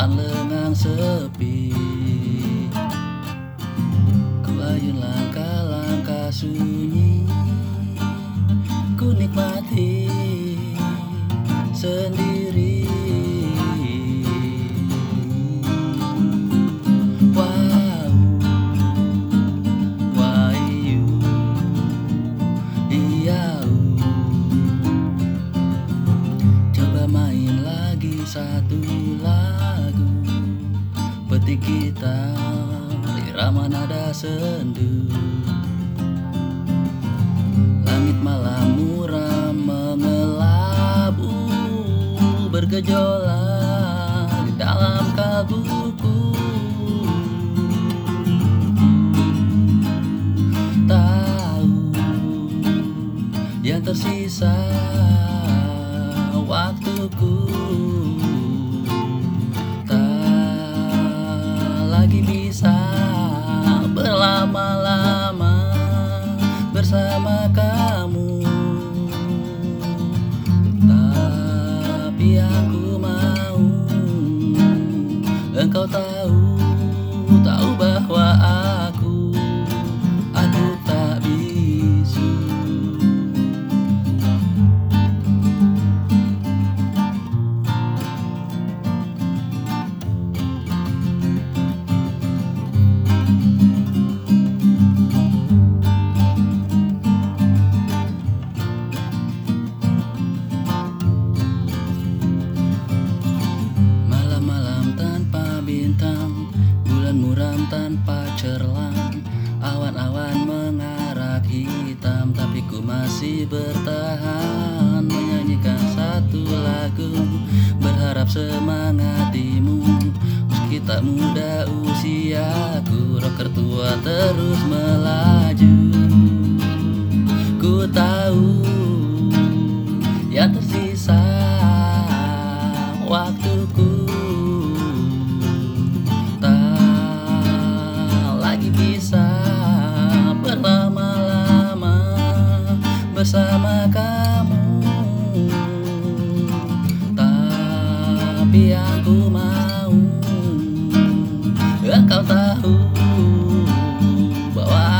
Kan lengang sepi. Ku ayun langkah-langkah sunyi. Lagu Petik gitar Irama nada sendu. Langit malam muram mengelabu Bergejolak di dalam kalbuku. Tahu yang tersisa waktuku bertahan Menyanyikan satu lagu Berharap semangatimu. Meski tak muda usiaku Rocker tua terus melaju. Ku tahu tapi aku mau Kau tahu bahwa